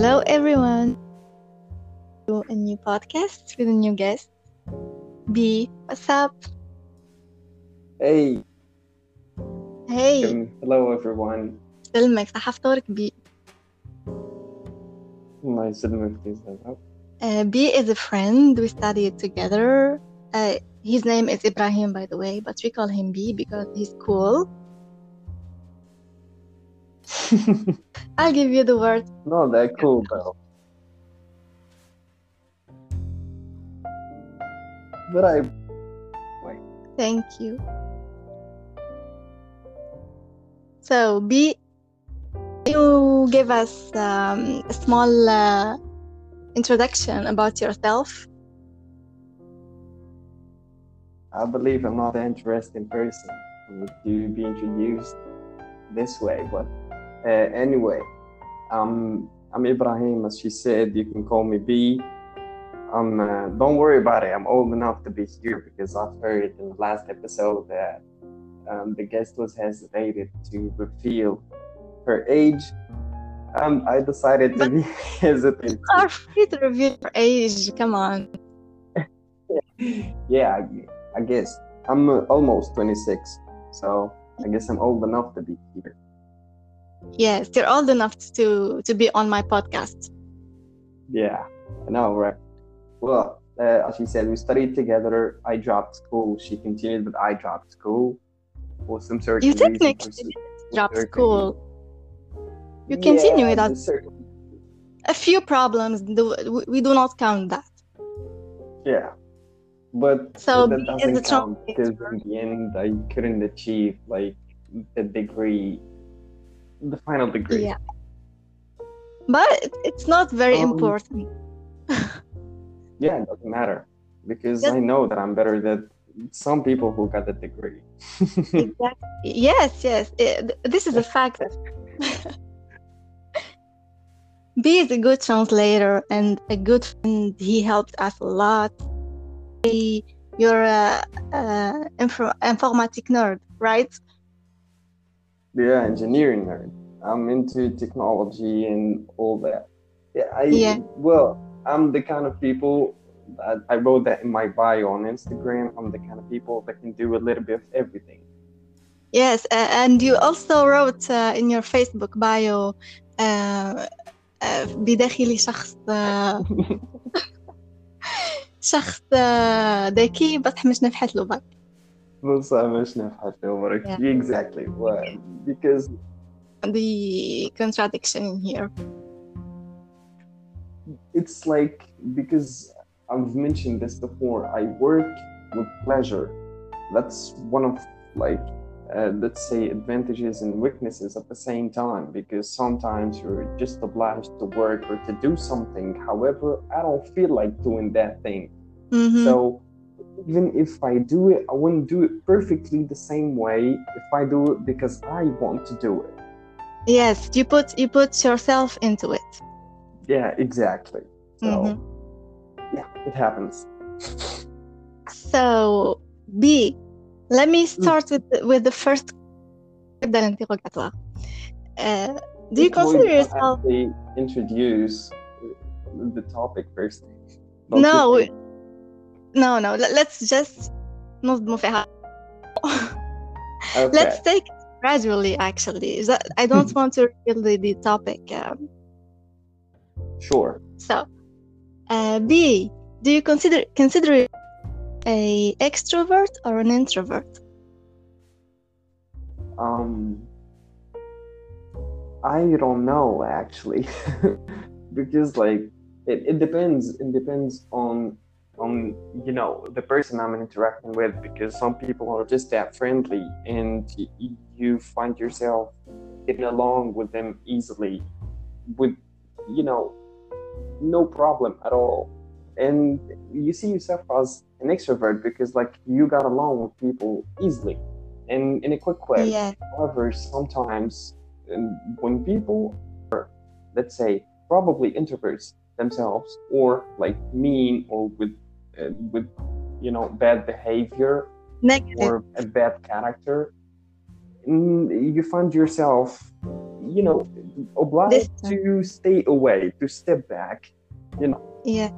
Hello, everyone. To a new podcast with a new guest. B, what's up? Hey, Hey, um, hello everyone. سلمك صح فطورك بي. الله يسلمك تيزا. Uh, B is a friend. We studied together. Uh, his name is Ibrahim, by the way, but we call him B because he's cool. I'll give you the word. Not that cool though. But I Wait. Thank you. So, B, you give us um, a small uh, introduction about yourself. I believe I'm not an interesting person to be introduced this way, but uh, anyway, um, I'm Ibrahim, as she said. You can call me B. Um, uh, don't worry about it. I'm old enough to be here because I've heard in the last episode that um, the guest was hesitated to reveal her age. Um, I decided to be hesitant. Are free to reveal your age. Come on. yeah, I, I guess I'm uh, almost 26, so I guess I'm old enough to be here. Yes, they're old enough to to be on my podcast. Yeah, I know, right? Well, uh, as she said, we studied together. I dropped school. She continued, but I dropped school for some certain You reason, technically some didn't drop school. You continue Yeah, without certain- a few problems. Do, we- we do not count that. Yeah, but So that doesn't count because in the end, I couldn't achieve like the degree, the final degree. Yeah. But it's not very Um, important. Yeah, it doesn't matter because Yes. I know that I'm better than some people who got the degree. Exactly. Yes, yes. It- this is a fact. B is a good translator and a good friend. He helped us a lot. He- You're a, a info, informatic nerd, right? yeah, engineering nerd. I'm into technology and all that. Yeah, I Yeah. well, I'm the kind of people that I wrote that in my bio on Instagram. I'm the kind of people that can do a little bit of everything. Yes, uh, and you also wrote uh, in your Facebook bio uh, uh, بداخلي شخص uh, شخص uh, ذكي بس مش نفحت له بقى. بص أنا مش نفحت عمرك. Yeah. Exactly. Well, because the contradiction in here. it's like because I've mentioned this before. I work with pleasure. That's one of like uh, let's say advantages and weaknesses at the same time because sometimes you're just obliged to work or to do something. However, I don't feel like doing that thing. Mhm. So even if I do it, I wouldn't do it perfectly the same way if I do it because I want to do it. Yes, you put you put yourself into it. Yeah, exactly. So mm-hmm. yeah, it happens. so B, let me mm. start mm. with with the first. Uh, do you consider yourself introduce the topic first? No, no no let- let's just نصدموا فيها Okay. let's take it gradually actually Is that- I don't want to reveal the, the topic um, Sure. so uh, B do you consider consider a extrovert or an introvert Um, I don't know actually, because like it, it depends. It depends on on you know the person I'm interacting with. Because some people are just that friendly, and you find yourself getting along with them easily, with you know no problem at all. And you see yourself as an extrovert because like you got along with people easily and in a quick way. yeah However, sometimes um, when people are, let's say, probably introverts themselves, or like mean, or with, with, you know, bad behavior negative or a bad character, mm, you find yourself, you know, obliged to stay away, to step back, you know. Yeah.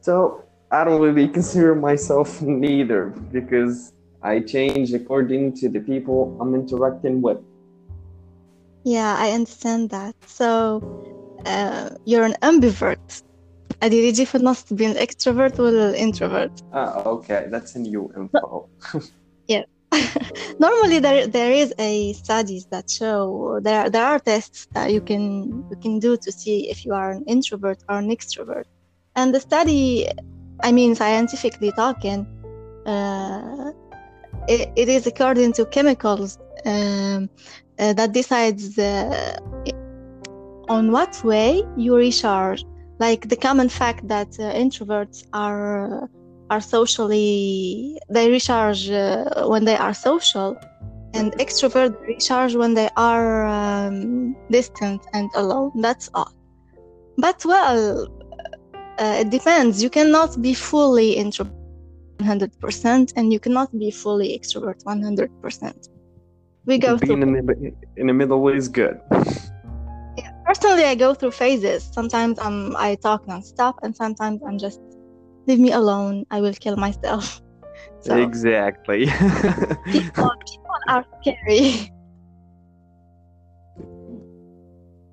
So I don't really consider myself neither because I change according to the people I'm interacting with. Yeah, I understand that. So uh, you're an ambivert. قاعد يجي في النص بين الاكستروفرت والانتروفرت. Ah, okay, that's a new info. Normally there there is a studies that show there there are tests that you can you can do to see if you are an introvert or an extrovert. And the study, I mean scientifically talking, uh, it, it is according to chemicals um, uh, that decides uh, on what way you recharge. Like the common fact that uh, introverts are are socially they recharge uh, when they are social, and extroverts recharge when they are um, distant and alone. That's all. But well, uh, it depends. You cannot be fully introvert 100%, and you cannot be fully extrovert 100%. We go Being in the, in the middle is good. personally i go through phases sometimes i'm i talk nonstop and sometimes i'm just leave me alone i will kill myself so Exactly. people, people are scary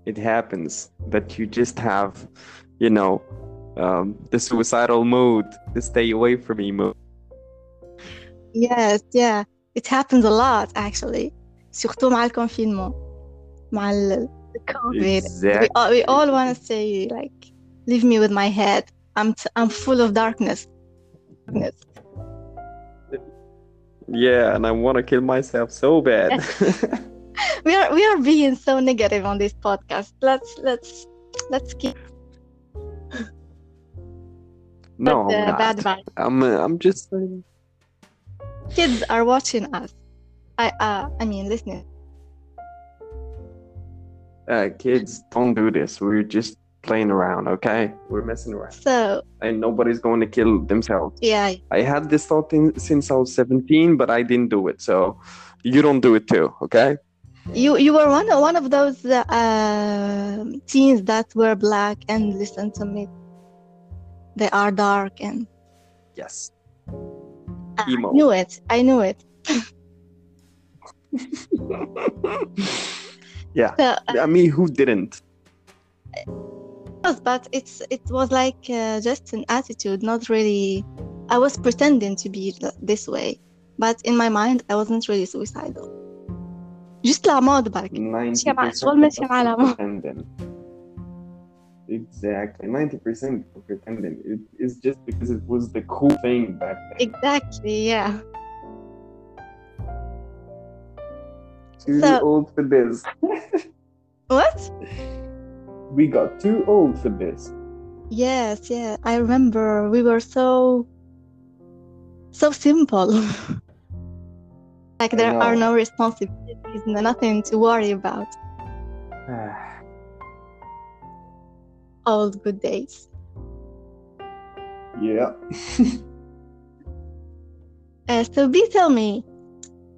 it happens that you just have, you know, um, the suicidal mood, the stay away from me mood. yes yeah it happens a lot actually surtout مع الكونفينمون مع COVID we Exactly. all, we all want to say like leave me with my head i'm t- i'm full of darkness darkness Yeah, and I want to kill myself so bad. we are we are being so negative on this podcast let's let's let's keep no, I'm not. bad vibes I'm, uh, I'm just kids are watching us. I uh, I mean listening. Uh, kids, don't do this. We're just playing around, okay? We're messing around. So And nobody's going to kill themselves. yeah, I had this thought in, since I was 17, but I didn't do it. So you don't do it too, okay? you you were one one of those uh, teens that were black and listen to me. They are dark and Yes. I knew it. I knew it. yeah. So, uh, I mean, who didn't? was, but it's it was like uh, just an attitude, not really. I was pretending to be th- this way, but in my mind, I wasn't really suicidal. Just la mode برك. 90% مع- شغل ماشي مع of العمر. pretending. Exactly. 90% of pretending. It is just because it was the cool thing back then. Exactly. Yeah. Too So- old for this. What? We got too old for this. Yes, yeah. I remember we were so so simple. like there are no responsibilities, nothing to worry about. Old good days. yeah. Uh, so B, tell me,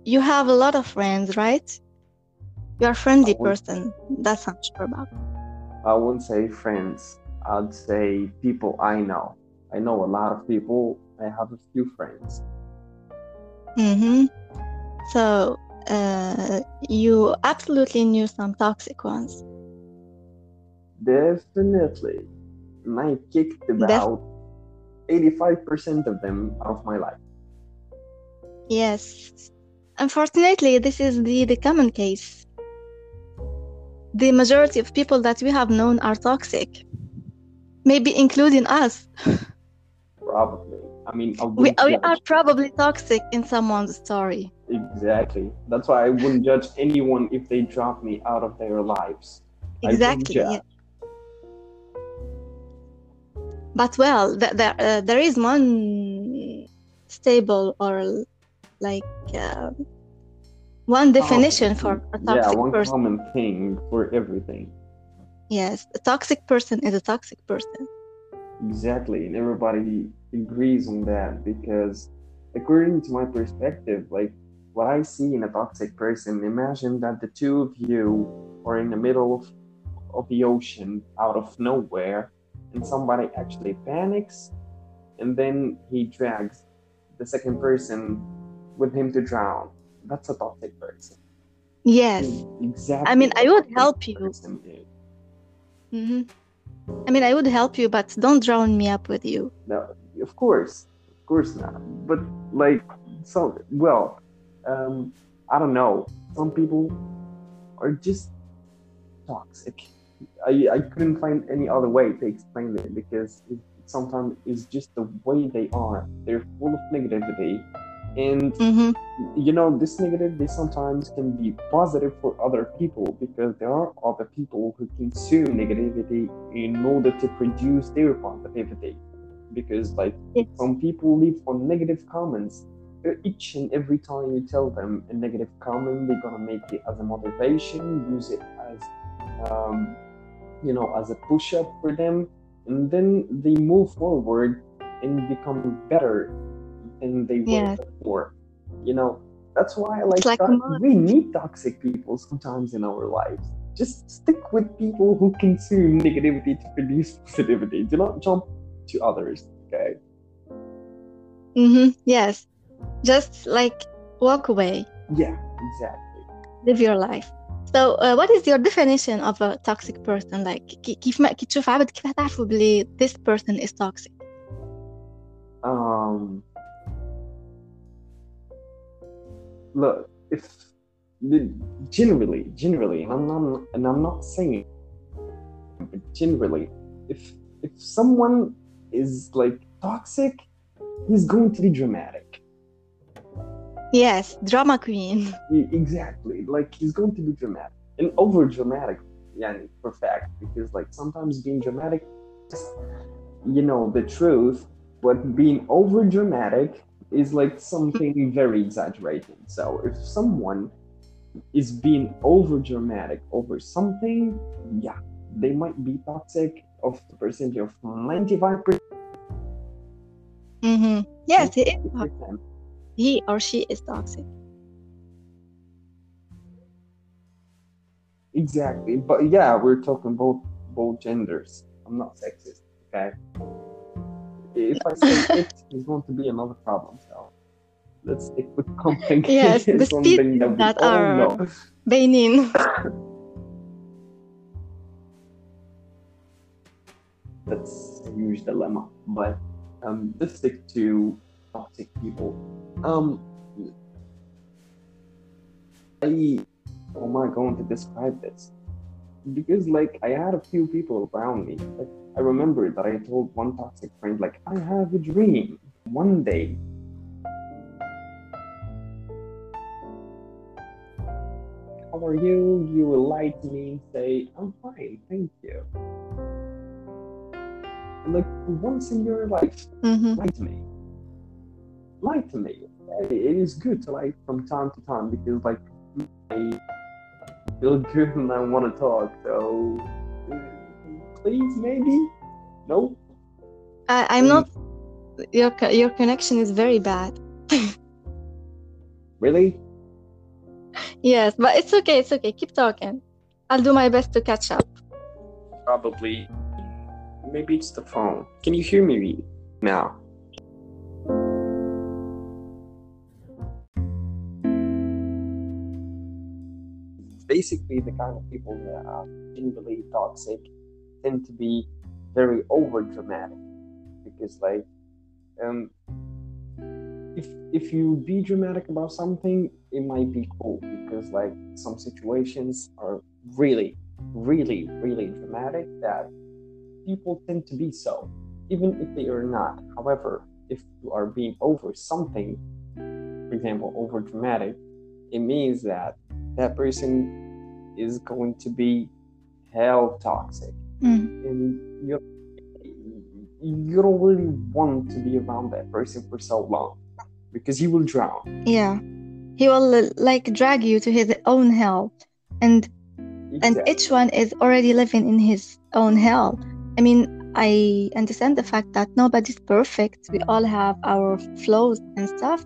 you have a lot of friends, right? You're a friendly person. That's I'm sure about. I wouldn't say friends. I'd say people I know. I know a lot of people. I have a few friends. Mm-hmm. So uh, you absolutely knew some toxic ones. Definitely. And I kicked about 85% of them out of my life. Yes. Unfortunately, this is the, the common case. The majority of people that we have known are toxic, maybe including us. Probably. I mean, I We, we are probably toxic in someone's story. Exactly. That's why I wouldn't judge anyone if they drop me out of their lives. Exactly. Yeah. But well, th- there, uh, there is one stable or like uh, one definition for a Oh, Yeah, toxic one person. common thing for everything. Yes, a toxic person is a toxic person. Exactly, and everybody agrees on that because, according to my perspective, like what I see in a toxic person, imagine that the two of you are in the middle of, of the ocean out of nowhere and somebody actually panics and then he drags the second person with him to drown. That's a toxic person. Yes. Exactly. I mean, I would help you. person is. hmm I mean, I would help you, but don't drown me up with you. No, of course, of course not. But like, so well, um, I don't know. Some people are just toxic. I I couldn't find any other way to explain it because it sometimes it's just the way they are. They're full of negativity, and hmm you know this negativity sometimes can be positive for other people because there are other people who consume negativity in order to produce their positivity because like Yes. some people live on negative comments each and every time you tell them a negative comment they're gonna make it as a motivation use it as um, you know as a push-up for them and then they move forward and become better than they were Yes. before you know that's why I like, It's like a to- mood. we need toxic people sometimes in our lives just stick with people who consume negativity to produce positivity do not jump to others okay hmm Yes. Just like walk away, yeah exactly live your life. So, uh, what is your definition of a toxic person? Like, كي- كيف ما كي تشوف عبد كيف تعرفوا بلي this person is toxic? um look if generally generally and i'm not and i'm not saying but generally if if someone is like toxic he's going to be dramatic. Yes, drama queen. Exactly. Like he's going to be dramatic. And over dramatic yeah for fact because like sometimes being dramatic you know the truth but being over dramatic is like something very exaggerated so if someone is being over dramatic over something yeah they might be toxic of the percentage of 95% Mm-hmm. Yes, he is. toxic. He or she is toxic. Exactly, but yeah, we're talking both both genders. I'm not sexist, okay? If I say it, it's going to be another problem. So let's stick with something. Yes, the species that that are- know. Benin. That's a huge dilemma. But um, let's stick to toxic people. Um, I how am I going to describe this? Because like I had a few people around me. Like I remember that I told one toxic friend like I have a dream one day. How are you? You will lie to me and say, I'm fine, thank you. Like once in your life, hmm lie to me. Lie to me. It is good to lie from time to time because, like, I feel good and I want to talk. So, please, maybe. No. I, I'm not. Your your connection is very bad. Really? Yes, but it's okay. It's okay. Keep talking. I'll do my best to catch up. Probably. Maybe it's the phone. Can you hear me now? Basically, the kind of people that uh, are generally toxic tend to be very over dramatic because, like, um, if if you be dramatic about something, it might be cool because, like, some situations are really, really, really dramatic that people tend to be so, even if they are not. However, if you are being over something, for example, over dramatic, it means that that person is going to be hell toxic. Mm. And you, you don't really want to be around that person for so long because you will drown. Yeah, he will like drag you to his own hell, and and each one is already living in his own hell. I mean, I understand the fact that nobody's perfect. We all have our flaws and stuff,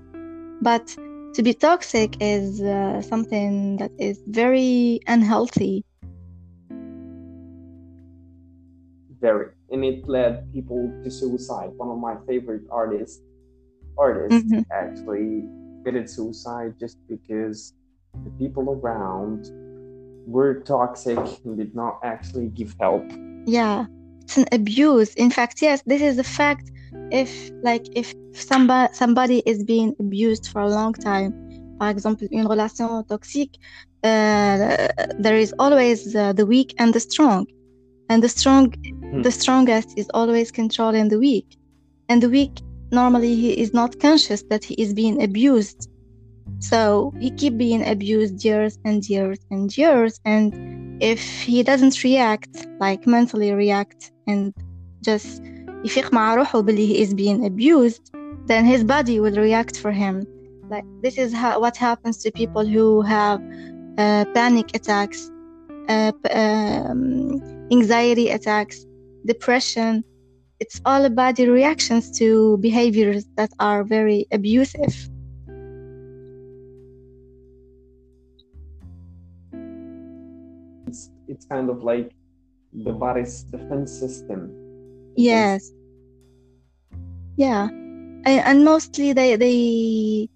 but to be toxic is uh, something that is very unhealthy very and it led people to suicide. One of my favorite artists artists Mhm. actually committed suicide just because the people around were toxic and did not actually give help. Yeah it's an abuse. In fact yes this is a fact. If like if somebody somebody is being abused for a long time par exemple une relation toxique uh, there is always uh, the weak and the strong and the strong the strongest is always controlling the weak and the weak normally he is not conscious that he is being abused so he keep being abused years and years and years and if he doesn't react like mentally react and just يفيق مع روحه باللي he is being abused then his body will react for him like this is how, what happens to people who have uh, panic attacks uh, p- um, anxiety attacks depression it's all about the reactions to behaviors that are very abusive it's, it's kind of like the body's defense system Yes. Yeah. And, and mostly they they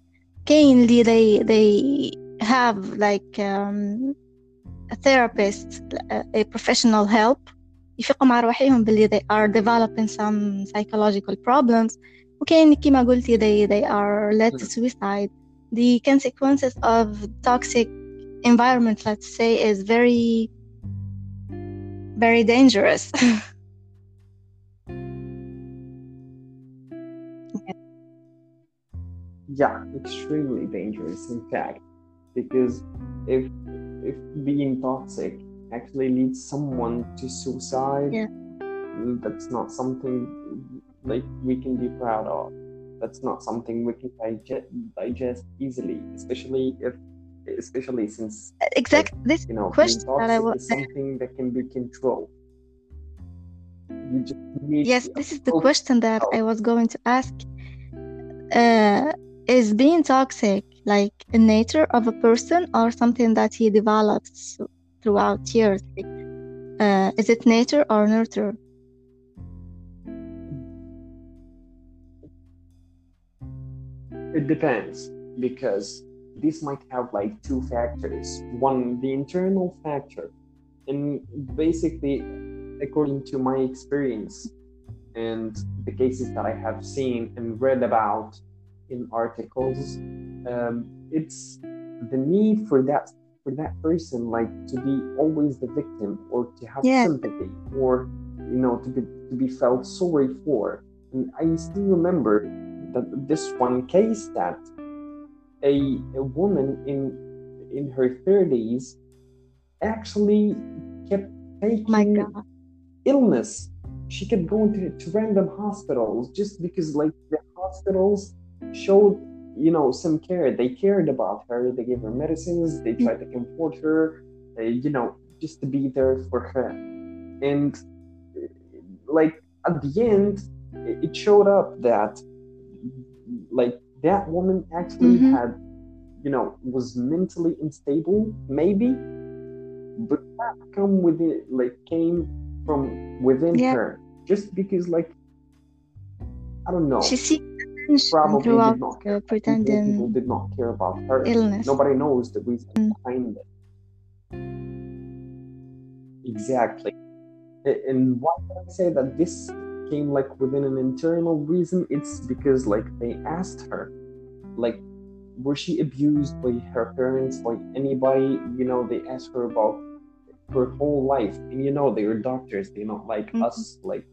keenly they they have like um, a therapist, a, a professional help. يفيقوا مع رواحهم باللي they are developing some psychological problems وكاين كيما قلتي they they are led to suicide. The consequences of toxic environment, let's say, is very very dangerous. yeah extremely dangerous in fact because if if being toxic actually leads someone to suicide Yeah. that's not something like we can be proud of that's not something we can digest, digest easily especially if especially since exact this you know question that I was something that can be controlled you just need Yes, this is the question that. I was going to ask. Uh, is being toxic like a nature of a person or something that he develops throughout years? Uh, is it nature or nurture? It depends because this might have like two factors. One, the internal factor, and basically, according to my experience and the cases that I have seen and read about in articles, um, it's the need for that for that person like to be always the victim or to have Yeah. sympathy or you know to be to be felt sorry for. And I still remember that this one case that a, a woman in in her 30s actually kept taking illness she kept going to, to random hospitals just because like the hospitals showed you know some care. They cared about her. They gave her medicines. They tried to comfort her. Uh, you know just to be there for her. And like at the end it showed up that like that woman actually Mhm. had you know was mentally unstable maybe. But that come with it like came from within Yeah. her. Just because like i don't know. She seeks probably throughout did not uh, care. People, did not care about her. illness. nobody knows the reason Mm. behind it exactly. And why did i say that this came like within an internal reason? It's because like they asked her like was she abused by her parents by anybody? You know they asked her about her whole life. And you know they're doctors. They're not like Mhm. us like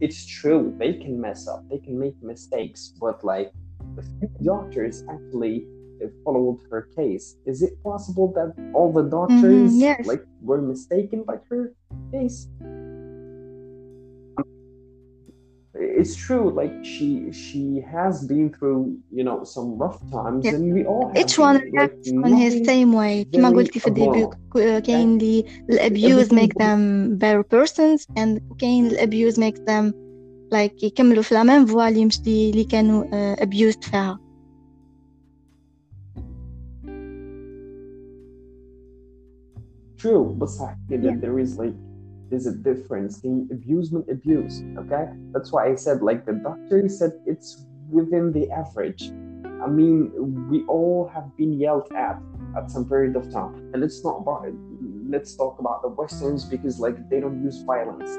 it's true they can mess up they can make mistakes but like the few doctors actually uh, followed her case is it possible that all the doctors yes. like were mistaken by her case it's true like she she has been through you know some rough times yeah. and we all each one reacts like, on his same way كما قلتي في الديبيو كاين اللي الابيوز make them better persons and كاين الابيوز make them like يكملوا في لا ميم فوا اللي مشي اللي كانوا abused فيها true بصح yeah. there is like there's a difference in abusement abuse okay? That's why i said like the doctor said it's within the average. I mean we all have been yelled at at some period of time. And let's not about it. Let's talk about the westerns because like they don't use violence.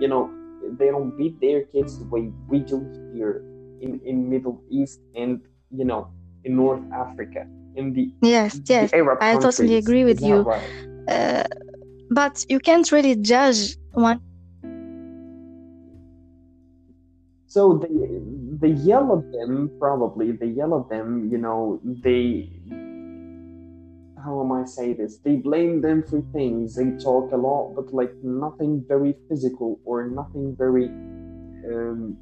You know they don't beat their kids the way we do here in in middle east and you know in north africa in the yes yes. The Arab i countries. totally agree with Is you. right? uh, but you can't really judge one. So the the yell at them probably they yell at them you know they how am I say this? They blame them for things. They talk a lot but like nothing very physical or nothing very um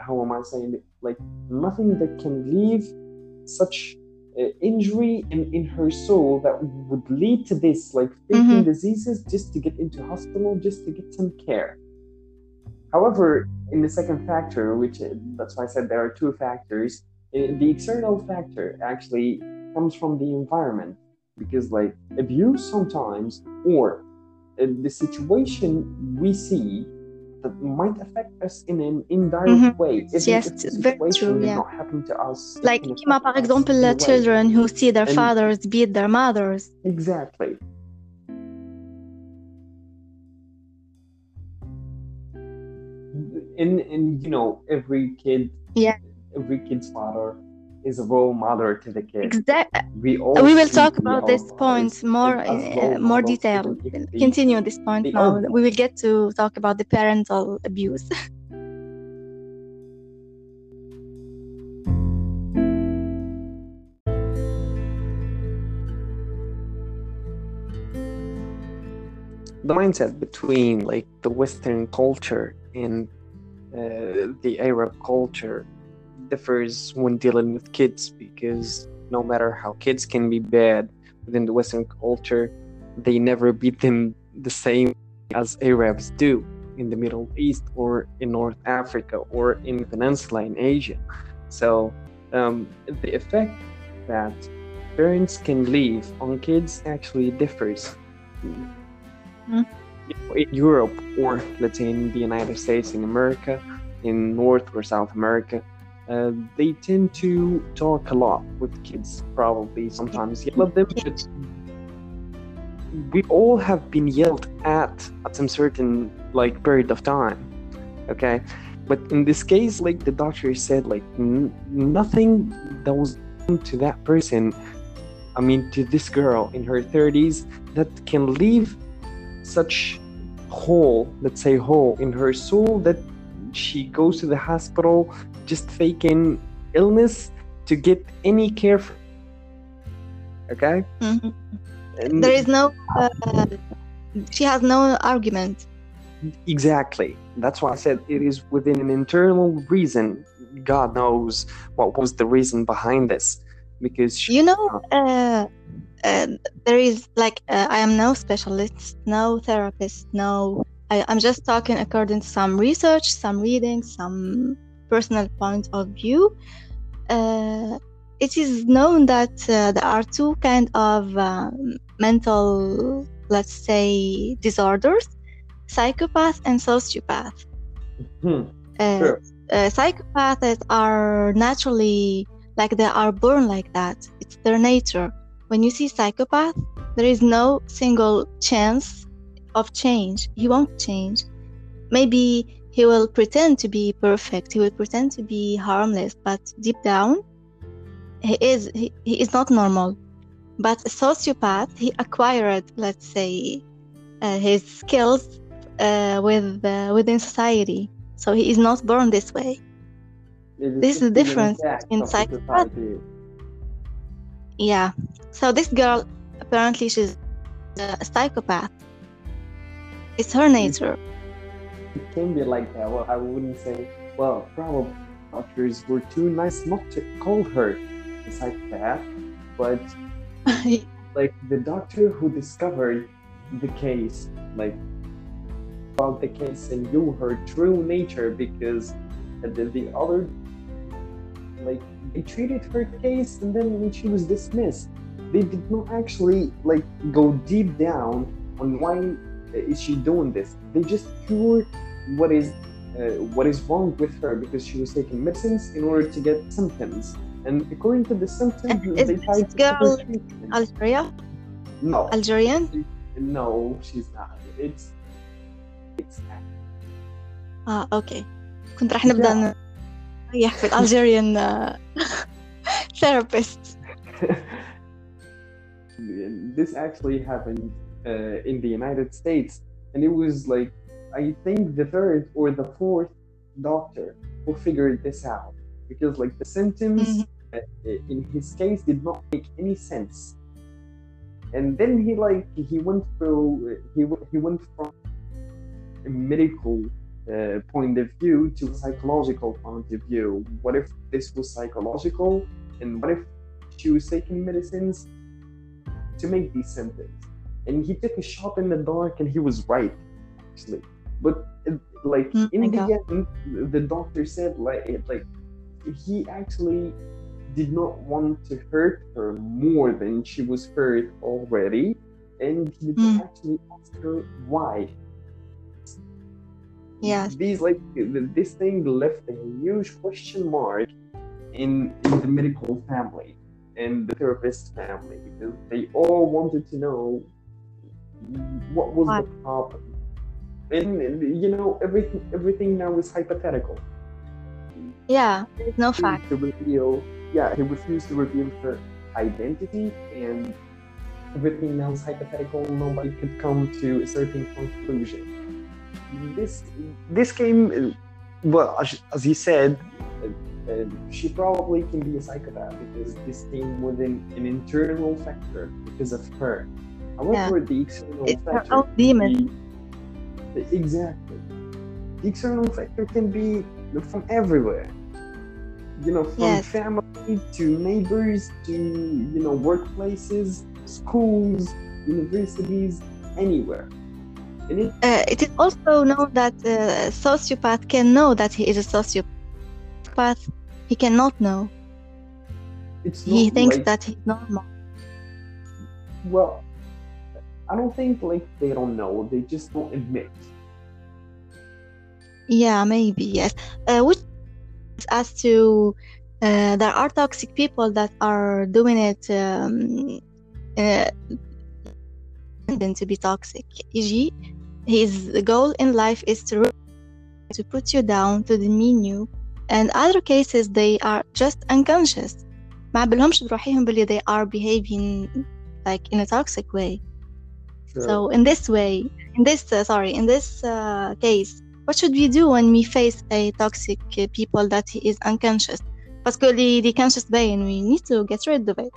how am I saying it? Like nothing that can leave such injury in, in her soul that would lead to this like faking Mhm. diseases just to get into hospital just to get some care However, in the second factor, which uh, that's why I said there are two factors, uh, the external factor actually comes from the environment because, like, abuse sometimes or uh, the situation we see that might affect us in an indirect mm -hmm. way. Even yes, the very true. Yeah. Not happen to us. Like Kima, for example, children who see their and fathers beat their mothers. Exactly. In in you know every kid. Yeah. Every kid's father is a role model to the kids. exact We we will talk about this point more in uh, more detail. continue this point now. are- we will get to talk about the parental abuse. The mindset between like the Western culture and uh, the Arab culture differs when dealing with kids because no matter how kids can be bad within the Western culture, they never beat them the same as Arabs do in the Middle East or in North Africa or in the peninsula in Asia. So um, the effect that parents can leave on kids actually differs in Europe or let's say in the United States, in America, in North or South America, uh, they tend to talk a lot with kids, probably sometimes yell at them. But we all have been yelled at at some certain like period of time, okay? But in this case, like the doctor said, like n- nothing that was done to that person. I mean, to this girl in her 30s that can leave such hole, let's say hole in her soul that she goes to the hospital just faking illness to get any care. For, okay, Mhm. And there is no uh, she has no argument exactly. That's why I said it is within an internal reason. God knows what was the reason behind this, because she, you know uh, uh, there is like uh, i am no specialist no therapist no I, i'm just talking according to some research some reading some personal point of view. Uh, it is known that uh, there are two kind of um, mental let's say disorders psychopath and sociopath. Hmm, uh, Sure. uh, psychopaths are naturally like they are born like that. It's their nature. When you see psychopath there is no single chance of change. He won't change. Maybe he will pretend to be perfect. He will pretend to be harmless but deep down he is he, he is not normal. But a sociopath he acquired let's say uh, his skills uh, with uh, within society. So he is not born this way. It This is the difference in psychopath. yeah. So this girl apparently she's a psychopath it's her nature it can be like that. Well, I wouldn't say, well, probably doctors were too nice not to call her a psychopath, but like the doctor who discovered the case, like about the case and knew her true nature because the, the other, like, they treated her case and then when she was dismissed, they did not actually like go deep down on why is she doing this. They just cured what is uh, what is wrong with her because she was taking medicines in order to get symptoms. And according to the symptoms, Is they this tried to girl give her treatment. Algeria? No, Algerian? no, she's not. It's it's اه اوكي كنت راح نبدا Yeah. نريح في الالجيريان ثيرابيست this actually happened uh, in the United States, and it was like I think the third or the fourth doctor who figured this out because like the symptoms Mhm. uh, in his case did not make any sense, and then he like he went through he he went from a medical uh, point of view to a psychological point of view. What if this was psychological, and what if she was taking medicines to make these symptoms. And he took a shot in the dark and he was right, actually. But uh, like Mm, in the God. end, the doctor said like like he actually did not want to hurt her more than she was hurt already, and he Mm. actually ask her why. Yes. These like this thing left a huge question mark in, in the medical family and the therapist family because they all wanted to know what was Why? the problem. And, and, you know everything everything now is hypothetical. Yeah, there's no He fact. To reveal, yeah, he refused to reveal her identity, and everything now is hypothetical. Nobody could come to a certain conclusion. This this came, uh, well, as, as you said, uh, uh, she probably can be a psychopath because this came within an internal factor because of her. However, the external It's factor own demon. be- exactly. The external factor can be from everywhere. You know, from Yes. family to neighbors to you know workplaces, schools, universities, anywhere. It Uh, it is also known that a sociopath can know that he is a sociopath. He cannot know. it's He thinks like, that he's normal. well, I don't think like they don't know. They just don't admit. Yeah, maybe yes. Uh, which as to uh, there are toxic people that are doing it um, uh, tend to be toxic. E.g., his goal in life is to to put you down, to demean you, and other cases they are just unconscious. ما عبالهمش بروحيهم باللي they are behaving like in a toxic way. Sure. So in this way, in this uh, sorry, in this uh, case, what should we do when we face a toxic uh, people that he is unconscious? Que the, the conscious brain, we need to get rid of it.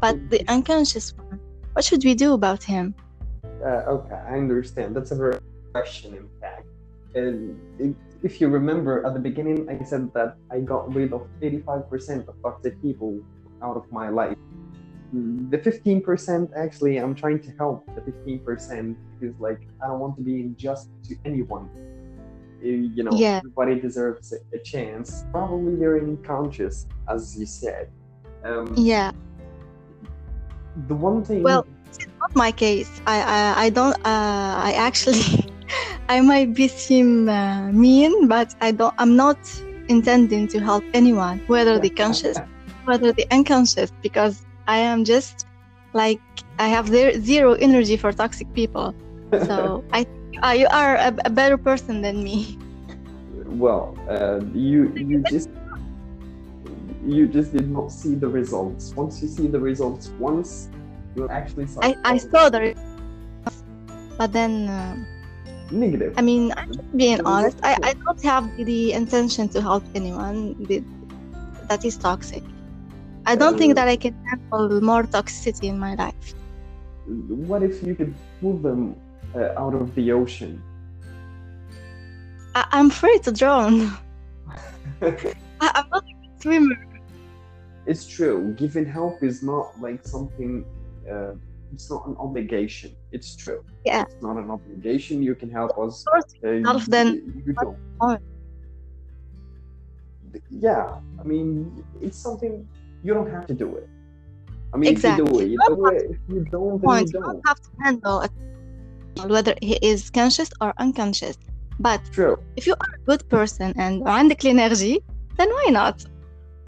But the unconscious one, what should we do about him? Uh, okay, I understand. That's a very question, in fact. And if- if you remember at the beginning, I said that I got rid of 85% of toxic people out of my life. The 15%, actually, I'm trying to help the 15% because, like, I don't want to be unjust to anyone. Uh, You know, Yeah. everybody deserves a, chance. Probably they're unconscious, as you said. Um, Yeah, The one thing. Well, it's not my case. I I, I don't. Uh, I actually, I might be seem uh, mean, but I don't. I'm not intending to help anyone, whether the conscious, whether the unconscious, because I am just like I have zero energy for toxic people. So I, uh, you are a, a better person than me. well uh, you you just you just did not see the results once you see the results once you'll actually saw I, I saw the, results, but then. Uh, negative I mean, I'm just being honest. I, I don't have the intention to help anyone that is toxic. I don't think Uh, that I can handle more toxicity in my life. what if you could pull them uh, out of the ocean I, I'm free to drown. I, I'm not a swimmer. it's true giving help is not like something uh, it's not an obligation it's true Yeah. it's not an obligation you can help us Of course, uh, Help you, you don't. yeah i mean it's something you don't have to do it I mean, Exactly. if you do it, you You do it. If you don't, then point. you You don't. don't have to handle it, whether he is conscious or unconscious. But True. if you are a good person and عندك الانرجي, then why not?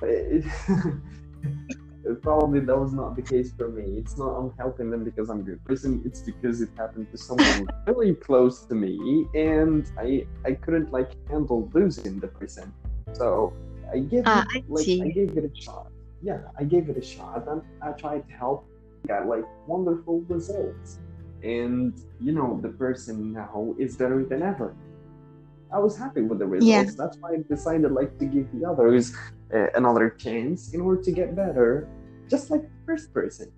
It- Probably that was not the case for me. It's not I'm helping them because I'm a good person. It's because it happened to someone really close to me, and I I couldn't like handle losing the person. So I gave Ah, it, I like see. I gave it a shot. Yeah, I gave it a shot, and I tried to help. Got like wonderful results, and you know the person now is better than ever. I was happy with the results. Yeah. That's why I decided like to give the others uh, another chance in order to get better, just like the first person.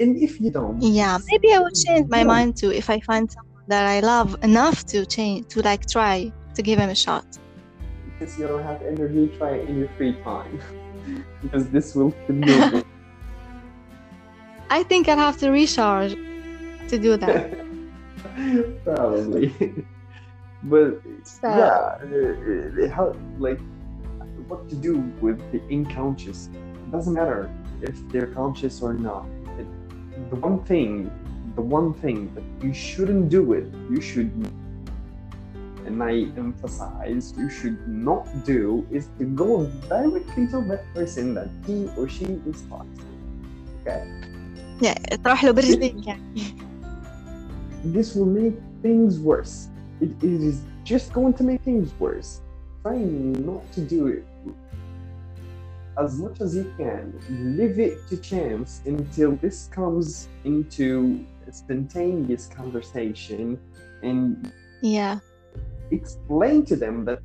And if you don't, Yeah, maybe I will change my mind too if I find someone that I love enough to change to like try to give him a shot. because you don't have energy, try it in your free time, because this will kill I think I'll have to recharge to do that. Probably. but So yeah, uh, uh, how like what to do with the unconscious? It doesn't matter if they're conscious or not. It, the one thing, the one thing that you shouldn't do it, you should, and I emphasize, you should not do is to go directly to that person that he or she is toxic. Okay. yeah, تروح له برجليك يعني. this will make things worse. It, it is just going to make things worse. Try not to do it as much as you can. Leave it to chance until this comes into a spontaneous conversation and Yeah, explain to them that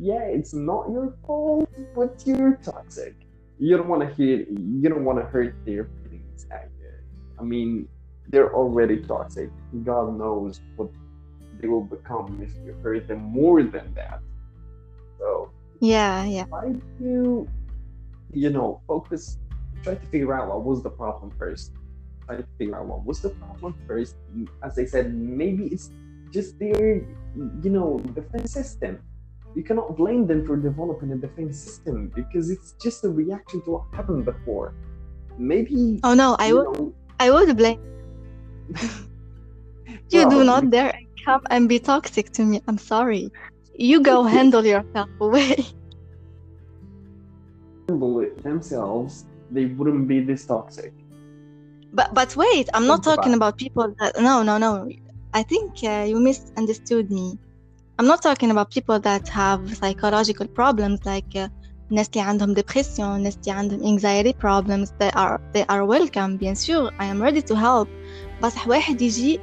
yeah, it's not your fault, but you're toxic. You don't want to hear. You don't want to hurt their feelings. I I mean, they're already toxic. God knows what they will become if you hurt them more than that. So yeah, yeah. try to, you know, focus. Try to figure out what was the problem first. Try to figure out what was the problem first. As I said, maybe it's just their, you know, defense system. You cannot blame them for developing a defense system because it's just a reaction to what happened before. Maybe Oh no, I would know, I would blame you. Do well, not dare come and be toxic to me. I'm sorry. You go handle yourself away. handle it themselves, they wouldn't be this toxic. But but wait, I'm not talking about about people that no no no. I think uh, you misunderstood me. I'm not talking about people that have psychological problems like uh, ناس اللي عندهم depression, ناس اللي عندهم anxiety problems. They are they are welcome. Bien sûr, I am ready to help. بس واحد يجي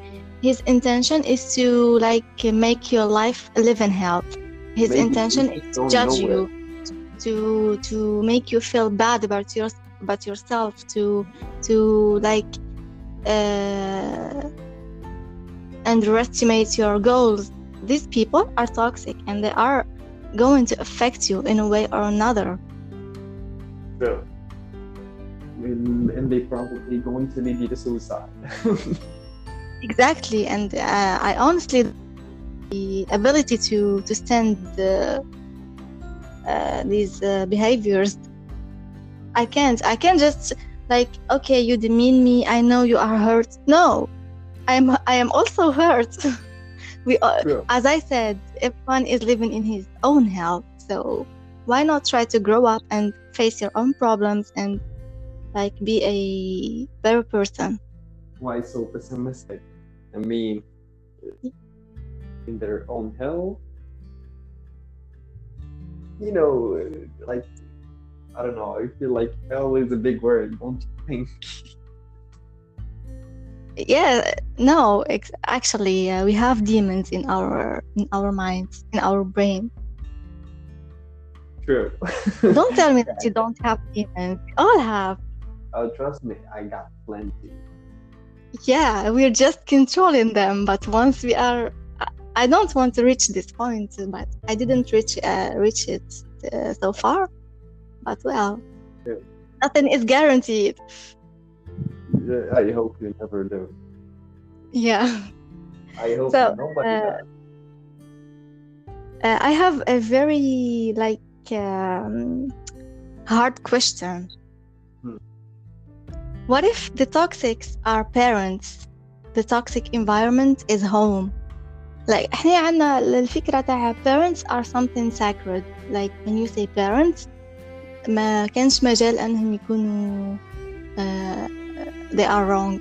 his intention is to like make your life live in health. His Maybe intention you is just to don't judge know you, it. to to make you feel bad about your about yourself, to to like uh, underestimate your goals. These people are toxic and they are going to affect you in a way or another. So, and, and they probably going to lead you to suicide. Exactly, and uh, I honestly the ability to to stand uh, uh, these uh, behaviors. I can't. I can't just like okay, you demean me. I know you are hurt. No, I am. I am also hurt. we, are, True. as I said, everyone is living in his own hell. So why not try to grow up and face your own problems and like be a better person? Why so pessimistic? I mean, in their own hell. You know, like I don't know. I feel like hell is a big word, don't you think? yeah no ex- actually uh, we have demons in our in our minds in our brain True. don't tell me that you don't have demons we all have Oh, trust me, I got plenty. yeah we're just controlling them but once we are I- don't want to reach this point but i didn't reach uh, reach it uh, so far but well Yeah. nothing is guaranteed I hope you never do. yeah I hope So, nobody uh, does. uh, i have a very like um, hard question Hmm. what if the toxics are parents the toxic environment is home like احنا عنا الفكرة تاع parents are something sacred like when you say parents ما كانش مجال أنهم يكونوا uh, they are wrong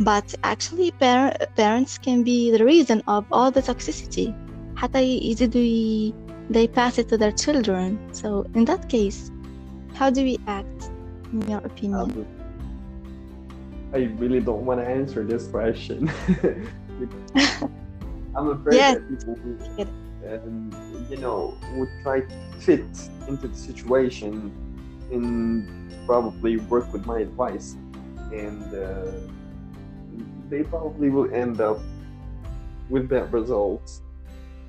but actually par parents can be the reason of all the toxicity حتى يزيدوا they pass it to their children so in that case how do we act in your opinion I really don't want to answer this question I'm afraid Yes. that people who, um, you know, would try to fit into the situation and probably work with my advice, and uh, they probably will end up with bad results.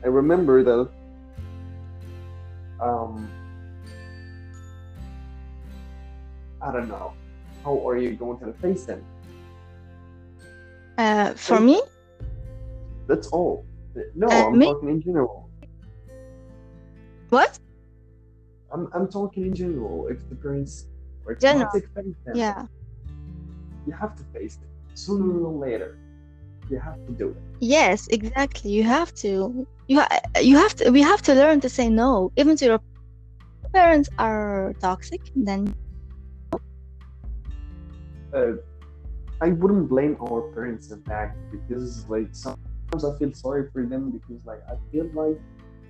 I remember that. Um, I don't know. How are you going to face them? uh, for me That's all. No, Uh, I'm me- talking in general. what I'm, I'm talking in general. If the parents are General. toxic, face them. yeah You have to face it Sooner or later, you have to do it. Yes, exactly. You have to. You ha- you have to. We have to learn to say no, even to your parents are toxic. Then Uh, I wouldn't blame our parents in fact because like sometimes I feel sorry for them because like I feel like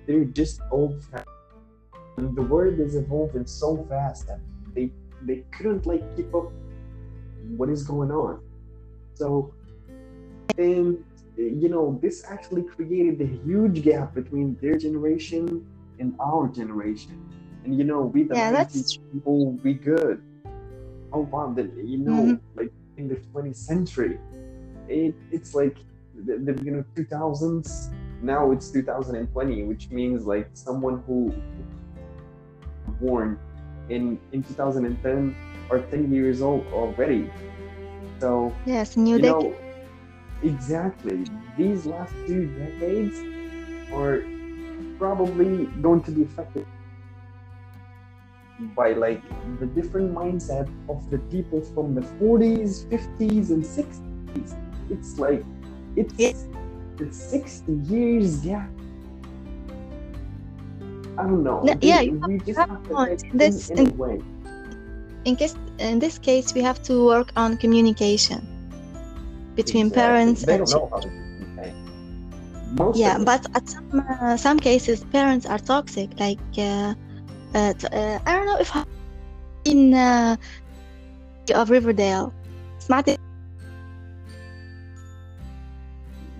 they're just old. And the world is evolving so fast that they they couldn't like keep up what is going on. So and you know this actually created a huge gap between their generation and our generation. And you know we the Yeah, that's people we good. Oh wow, you know Mhm. like in the 20th century, it it's like the, the you know 2000s. Now it's 2020, which means like someone who born in in 2010 are 10 years old already. So yes, new you decade. know, exactly. These last two decades are probably going to be affected by like the different mindset of the people from the 40s, 50s, and 60s. It's like it's it's 60 years gap. Don't know. No, yeah, you have, just have to in this in, in, in, case in this case we have to work on communication between exactly. parents they and children. yeah, but at some uh, some cases parents are toxic. Like uh, uh, uh I don't know if in uh, of Riverdale. Smart.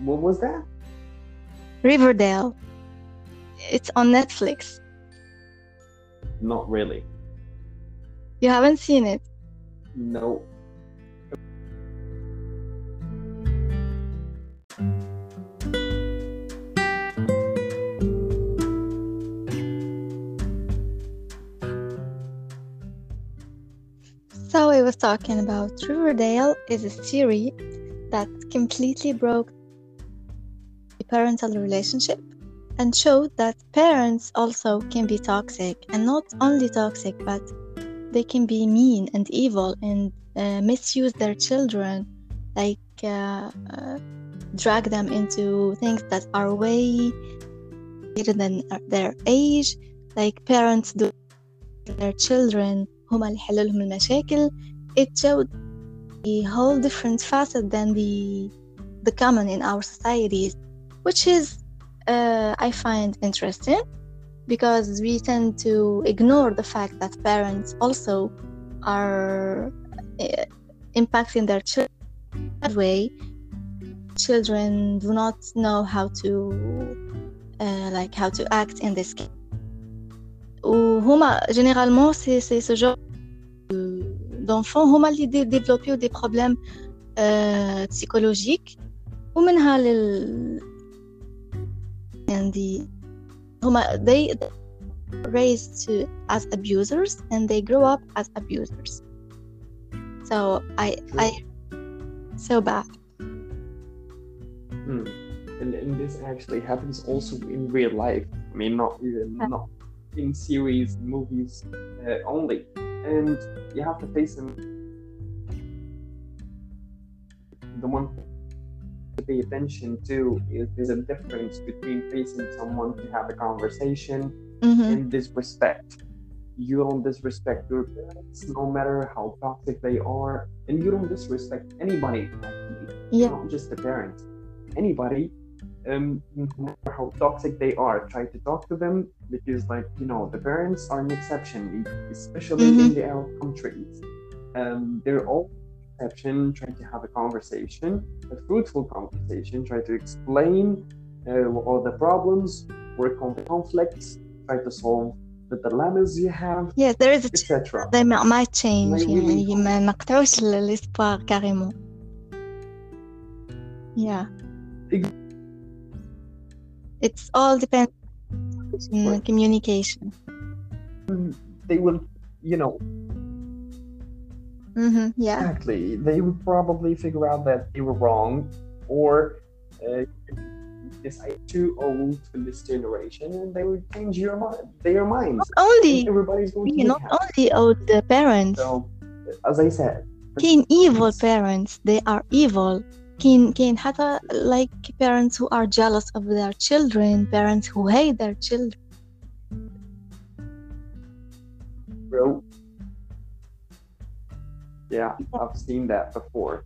What was that? Riverdale it's on netflix Not really. you haven't seen it No. so i was talking about riverdale is a series that completely broke the parental relationship and showed that parents also can be toxic and not only toxic but they can be mean and evil and uh, misuse their children like uh, uh, drag them into things that are way greater than their age like parents do to their children هما اللي يحلوا لهم المشاكل it showed a whole different facet than the the common in our societies which is uh, I find interesting because we tend to ignore the fact that parents also are uh, impacting their children that way. Children do not know how to uh, like how to act in this case. وهما généralement c'est c'est ce genre d'enfants هما اللي دي- développent des problèmes euh, psychologiques ومنها لل and the whom they raised to as abusers and they grow up as abusers. So i i so bad. Hmm. and, and this actually happens also in real life. I mean not even yeah. not in series movies uh, only. And you have to face them to pay attention to is there's a difference between facing someone to have a conversation Mhm. and disrespect. You don't disrespect your parents, no matter how toxic they are, and you don't disrespect anybody. Yeah. not just the parents, anybody. Um, no matter how toxic they are, try to talk to them because, like you know, the parents are an exception, especially in Mhm. the Arab countries. Um, they're all exception. Try to have a conversation, a fruitful conversation. Try to explain uh, what are the problems, work on the conflicts, try to solve the dilemmas you have, Yes, there is a chance etc. they mi- might change They really يعني ما نقطعوش ال- l'espoir carrément. Yeah. Ex- It's all depends on Right. communication. They will, you know, Mm-hmm, yeah. Exactly. They would probably figure out that they were wrong, or uh, it's too old for this generation, and they would change your mind, their minds. Not only everybody's going to not only old the parents. So, as I said, can evil parents? They are evil. Can can have like parents who are jealous of their children, parents who hate their children. Yeah, I've seen that before,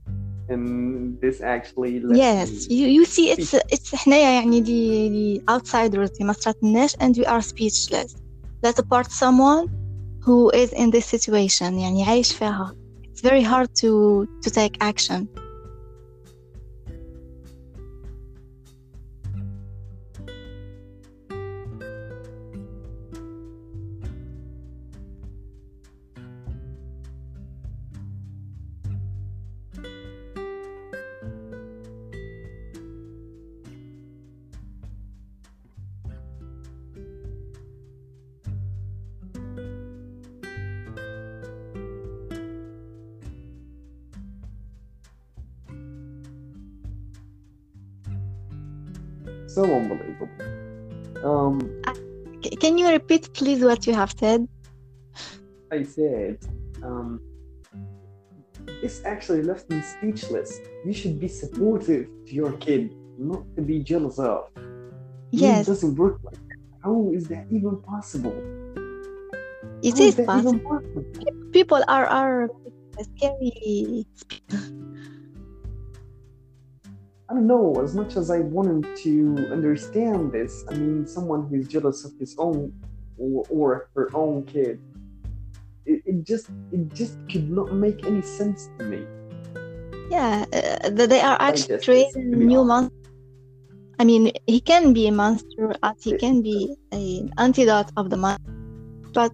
and this actually. left yes me- you, you see it's it's حنايا يعني دي, دي outsiders اللي ما صراتلناش and we are speechless let apart someone who is in this situation يعني عايش فيها it's very hard to to take action Repeat please what you have said I said, um, this actually left me speechless. You should be supportive to your kid, not to be jealous of. Yes. It doesn't work like that. How is that even possible? it is that possible possible? people are are scary I don't know. As much as I wanted to understand this, I mean, someone who's jealous of his own or, or her own kid, it, it just it just could not make any sense to me. Yeah, uh, they are actually creating new monsters. I mean, he can be a monster, as he can be an antidote of the monster, but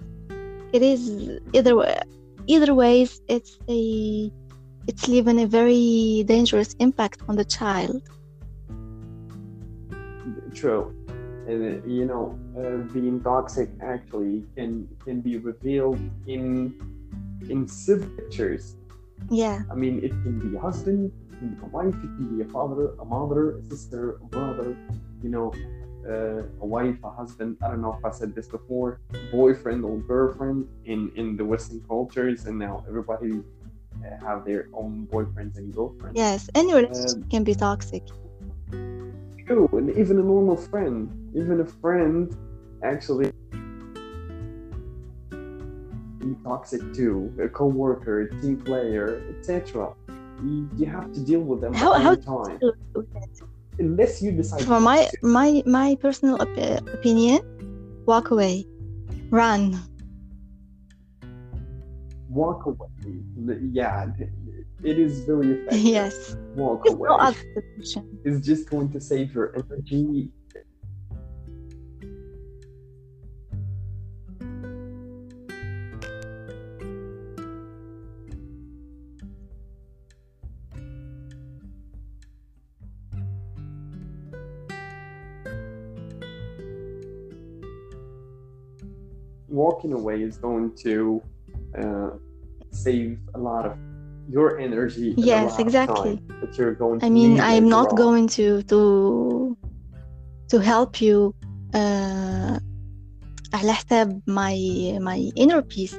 it is either way. Either ways, it's a it's leaving a very dangerous impact on the child. True. And uh, you know, uh, being toxic actually can can be revealed in in signatures. Yeah, I mean, it can be a husband, it can be a wife, it can be a father, a mother, a sister, a brother. You know, uh, a wife, a husband. I don't know if I said this before. Boyfriend or girlfriend in in the Western cultures, and now everybody uh, have their own boyfriends and girlfriends. yes, any relationship can be toxic. True, and even a normal friend, even a friend, actually be toxic too. A coworker, a team player, etc. You, you have to deal with them How- all how the time, to deal with it? unless you decide. For my to. my my personal op- opinion, walk away, run. walk away. Yeah, it is very effective. Yes, Walk there's away. no other solution. It's just going to save your energy. Walking away is going to uh, save a lot of your energy. and a Yes, lot of exactly. time that you're going to I mean, need I'm later not on. going to to to help you uh, على حساب my my inner peace.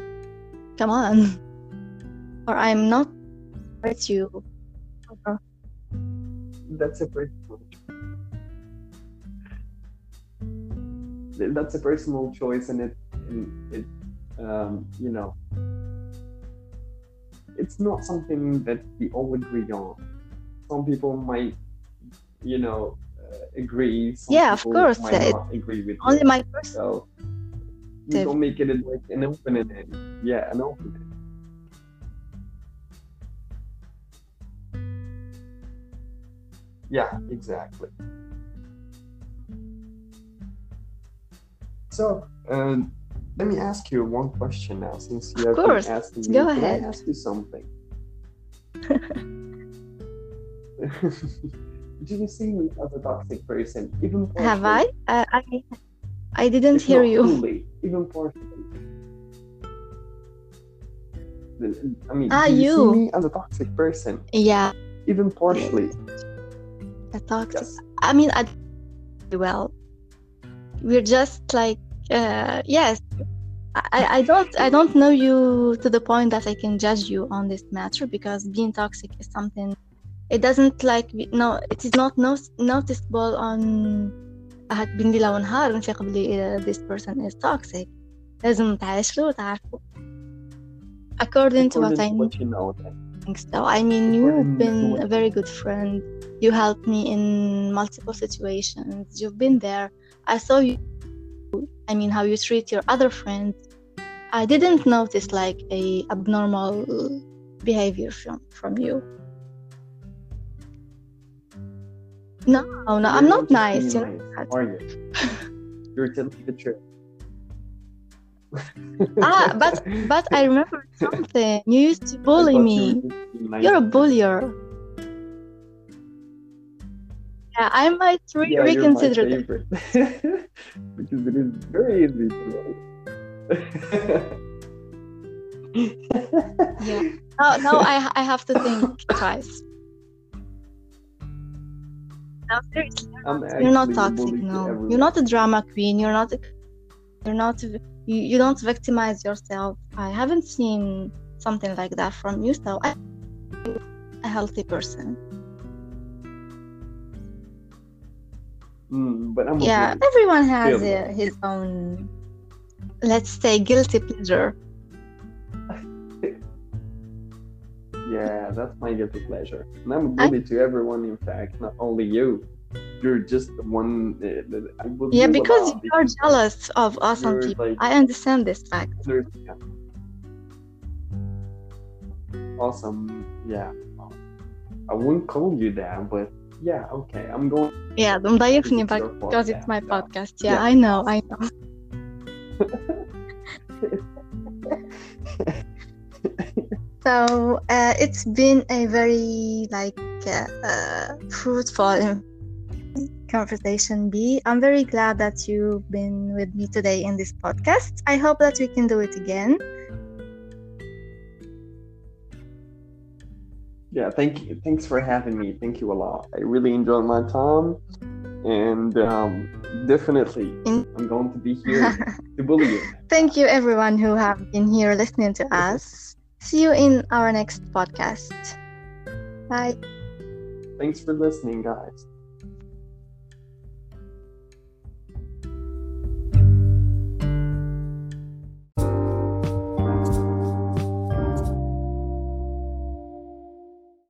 Come on, or I'm not hurt you. that's a personal that's a personal choice and it and it um, you know it's not something that we all agree on some people might you know uh, agree some Yeah, of course, might uh, not agree with Only you. my person. so you don't make it like an open end yeah an open end yeah exactly so um, let me ask you one question now since you Of have course. been asking me Go Can ahead. I ask you something do you see me as a toxic person even Have? I? Uh, I I didn't hear you. fully, even partially. I mean, Ah, do you, you. see me as a toxic person, Yeah, even partially. I talked. Yes. I mean, I well, we're just like uh, yes. I, I don't I don't know you to the point that I can judge you on this matter because being toxic is something it doesn't like be- no it is not no, noticeable on هتبين لي لو نهار نفيق بلي uh, this person is toxic لازم تعاشره وتعرفه according to what According I to know what you know, then. think so. I mean, According you've to been what- a very good friend. You helped me in multiple situations. You've been there. I saw you. I mean, how you treat your other friends. I didn't notice like a abnormal behavior from from you. No, no, You're I'm not nice. You know nice, are you? You're telling the truth. Ah, but but I remember something. You used to bully me. you were just being nice You're a bullier. Yeah, I might re- Yeah, reconsider that. because it is very easy to know. Yeah. No, no, I I have to think twice. No, seriously, you're not toxic. No, everyone. you're not a drama queen. You're not. A, you're not. You, you don't victimize yourself. I haven't seen something like that from you. So I, a healthy person. Mm, but I'm Yeah, everyone has Feel uh, his own, let's say, guilty pleasure. Yeah, that's my guilty pleasure. And I'm a I- bully to everyone, in fact, not only you. You're just the one I will Yeah, because you're jealous of awesome you're people. like I understand this fact. yeah. awesome. Yeah. I wouldn't call you that, but yeah, okay, I'm going. Yeah, dan omdat je gnibbelt because it's my podcast. Yeah, yeah. I know, I know. so uh, it's been a very like uh, uh fruitful conversation b i'm very glad that you've been with me today in this podcast i hope that we can do it again Yeah, thank you. Thanks for having me. Thank you a lot. I really enjoyed my time, and um, definitely, I'm going to be here to bully you. Thank you, everyone who have been here listening to us. See you in our next podcast. Bye. Thanks for listening, guys.